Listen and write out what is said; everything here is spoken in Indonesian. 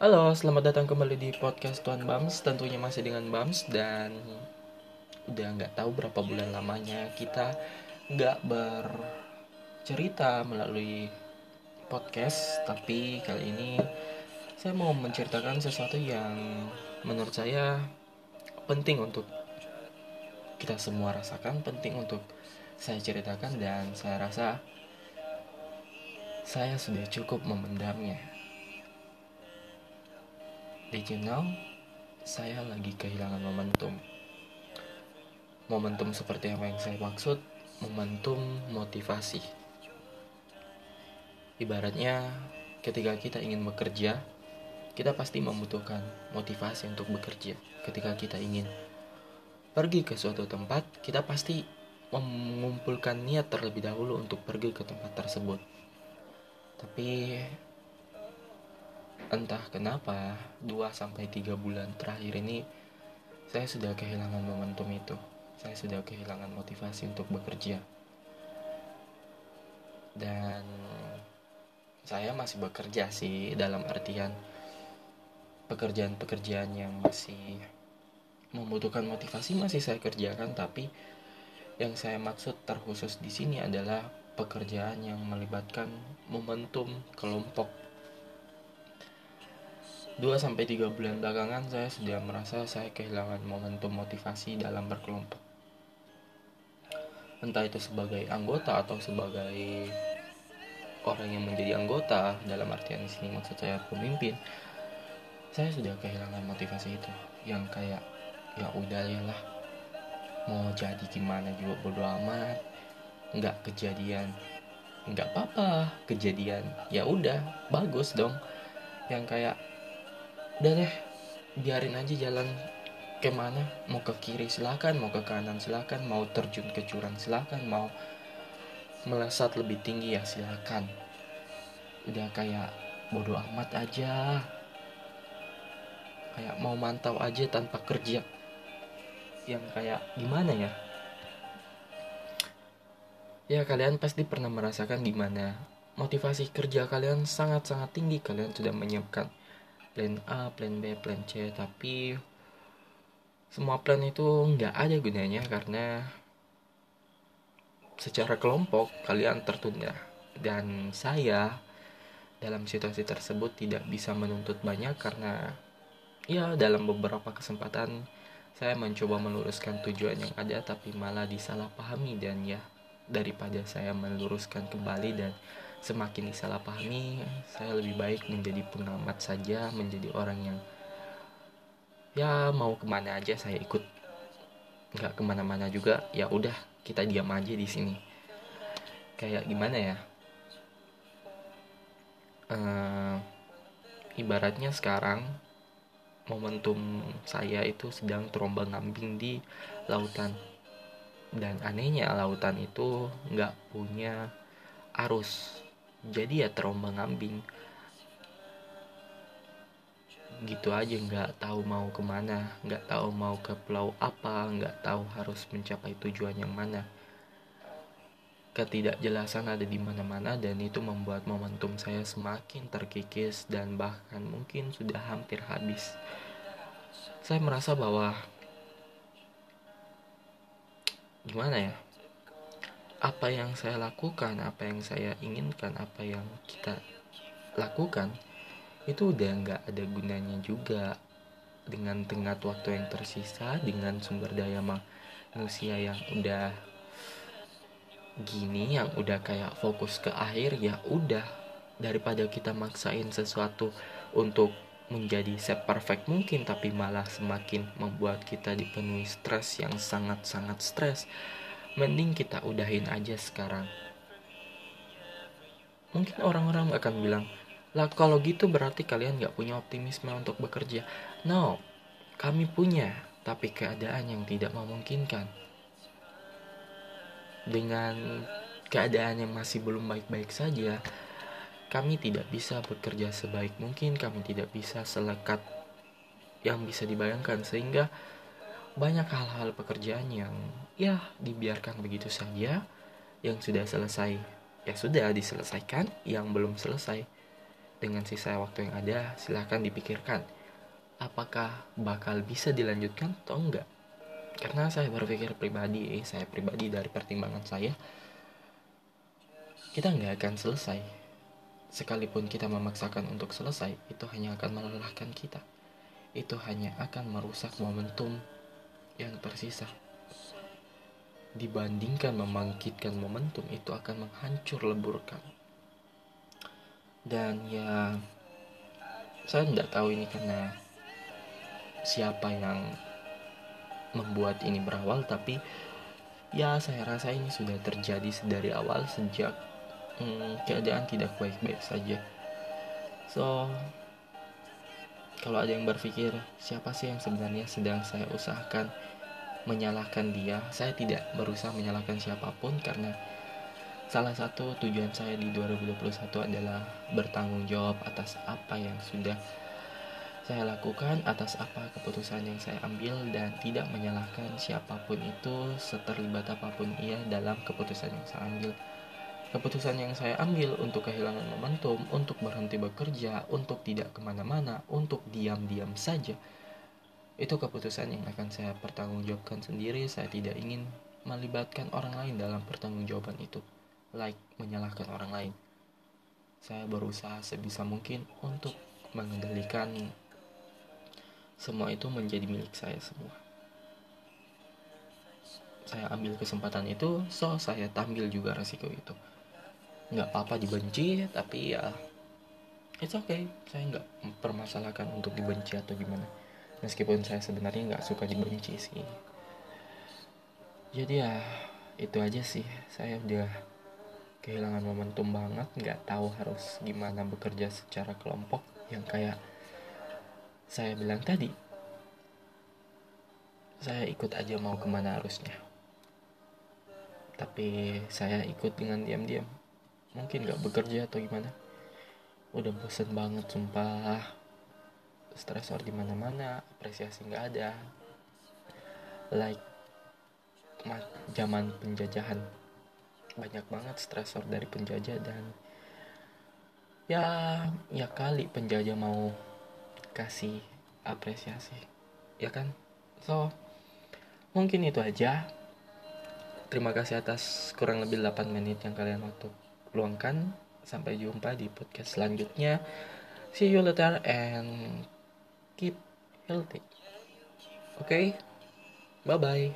Halo, selamat datang kembali di podcast Tuan Bams. Tentunya masih dengan Bams dan udah nggak tahu berapa bulan lamanya kita nggak bercerita melalui podcast. Tapi kali ini saya mau menceritakan sesuatu yang menurut saya penting untuk kita semua rasakan, penting untuk saya ceritakan dan saya rasa saya sudah cukup memendamnya. You know? Saya lagi kehilangan momentum. Momentum seperti apa yang saya maksud? Momentum motivasi. Ibaratnya, ketika kita ingin bekerja, kita pasti membutuhkan motivasi untuk bekerja. Ketika kita ingin pergi ke suatu tempat, kita pasti mengumpulkan niat terlebih dahulu untuk pergi ke tempat tersebut. Tapi entah kenapa 2 sampai 3 bulan terakhir ini saya sudah kehilangan momentum itu. Saya sudah kehilangan motivasi untuk bekerja. Dan saya masih bekerja sih dalam artian pekerjaan-pekerjaan yang masih membutuhkan motivasi masih saya kerjakan tapi yang saya maksud terkhusus di sini adalah pekerjaan yang melibatkan momentum kelompok 2 sampai 3 bulan belakangan saya sudah merasa saya kehilangan momentum motivasi dalam berkelompok. Entah itu sebagai anggota atau sebagai orang yang menjadi anggota dalam artian sini maksud saya pemimpin. Saya sudah kehilangan motivasi itu yang kayak ya udah ya lah mau jadi gimana juga bodo amat nggak kejadian nggak apa-apa kejadian ya udah bagus dong yang kayak udah deh biarin aja jalan ke mana. Mau ke kiri silakan mau ke kanan silakan mau terjun ke jurang silakan mau melesat lebih tinggi ya silakan. Udah kayak bodoh amat aja. Kayak mau mantau aja tanpa kerja. Yang kayak gimana ya? Ya kalian pasti pernah merasakan gimana. Motivasi kerja kalian sangat-sangat tinggi. Kalian sudah menyiapkan plan A, plan B, plan C, tapi semua plan itu nggak ada gunanya karena secara kelompok kalian tertunda. Dan saya dalam situasi tersebut tidak bisa menuntut banyak karena ya dalam beberapa kesempatan saya mencoba meluruskan tujuan yang ada tapi malah disalahpahami. Dan ya daripada saya meluruskan kembali dan semakin disalahpahami saya lebih baik menjadi pengamat saja menjadi orang yang ya mau ke mana aja saya ikut. Nggak ke mana-mana juga ya udah kita diam aja di sini. Kayak gimana ya? Uh, ibaratnya sekarang momentum saya itu sedang terombang ambing di lautan. Dan anehnya lautan itu nggak punya arus jadi ya terombang ambing gitu aja nggak tahu mau ke mana nggak tahu mau ke pulau apa nggak tahu harus mencapai tujuan yang mana. Ketidakjelasan ada di mana-mana dan itu membuat momentum saya semakin terkikis dan bahkan mungkin sudah hampir habis. Saya merasa bahwa gimana ya apa yang saya lakukan, apa yang saya inginkan, apa yang kita lakukan itu udah nggak ada gunanya juga. Dengan tengah waktu yang tersisa dengan sumber daya manusia yang udah gini yang udah kayak fokus ke akhir ya udah. Daripada kita maksain sesuatu untuk menjadi seperfect mungkin tapi malah semakin membuat kita dipenuhi stres yang sangat-sangat stres mending kita udahin aja sekarang. Mungkin orang-orang akan bilang lah kalau gitu berarti kalian gak punya optimisme untuk bekerja. No kami punya tapi keadaan yang tidak memungkinkan. Dengan keadaan yang masih belum baik-baik saja kami tidak bisa bekerja sebaik mungkin kami tidak bisa selekat yang bisa dibayangkan sehingga banyak hal-hal pekerjaan yang ya dibiarkan begitu saja yang sudah selesai ya sudah diselesaikan yang belum selesai. Dengan sisa waktu yang ada silahkan dipikirkan apakah bakal bisa dilanjutkan atau enggak. Karena saya berpikir pribadi saya pribadi dari pertimbangan saya kita nggak akan selesai. Sekalipun kita memaksakan untuk selesai itu hanya akan melelahkan kita. Itu hanya akan merusak momentum yang tersisa. Dibandingkan membangkitkan momentum itu akan menghancur leburkan dan ya saya tidak tahu ini karena siapa yang membuat ini berawal tapi ya saya rasa ini sudah terjadi dari awal sejak hmm, keadaan tidak baik-baik saja. So kalau ada yang berpikir siapa sih yang sebenarnya sedang saya usahakan menyalahkan dia saya tidak berusaha menyalahkan siapa pun karena Salah satu tujuan saya di 2021 adalah bertanggung jawab atas apa yang sudah saya lakukan, atas apa keputusan yang saya ambil dan tidak menyalahkan siapa pun itu seterlibat apa pun ia dalam keputusan yang saya ambil. Keputusan yang saya ambil untuk kehilangan momentum, untuk berhenti bekerja, untuk tidak ke mana-mana, untuk diam-diam saja. Itu keputusan yang akan saya pertanggungjawabkan sendiri. Saya tidak ingin melibatkan orang lain dalam pertanggungjawaban itu like menyalahkan orang lain. Saya berusaha sebisa mungkin untuk mengendalikan semua itu menjadi milik saya semua. Saya ambil kesempatan itu, so saya tampil juga resiko itu. Nggak apa-apa dibenci, tapi ya it's okay. Saya nggak permasalahkan untuk dibenci atau gimana. Meskipun saya sebenarnya nggak suka dibenci sih. Jadi ya itu aja sih. Saya udah kehilangan momentum banget. Nggak tahu harus gimana bekerja secara kelompok. Yang kayak saya bilang tadi saya ikut aja mau ke mana harusnya. Tapi saya ikut dengan diam-diam. Mungkin nggak bekerja atau gimana. Udah bosen banget sumpah stresor di mana-mana apresiasi nggak ada. Like zaman penjajahan. Banyak banget stresor dari penjajah dan ya ya kali penjajah mau kasih apresiasi. Ya kan? So mungkin itu aja. Terima kasih atas kurang lebih 8 menit yang kalian waktu luangkan. Sampai jumpa di podcast selanjutnya. See you later and keep healthy oke okay? bye bye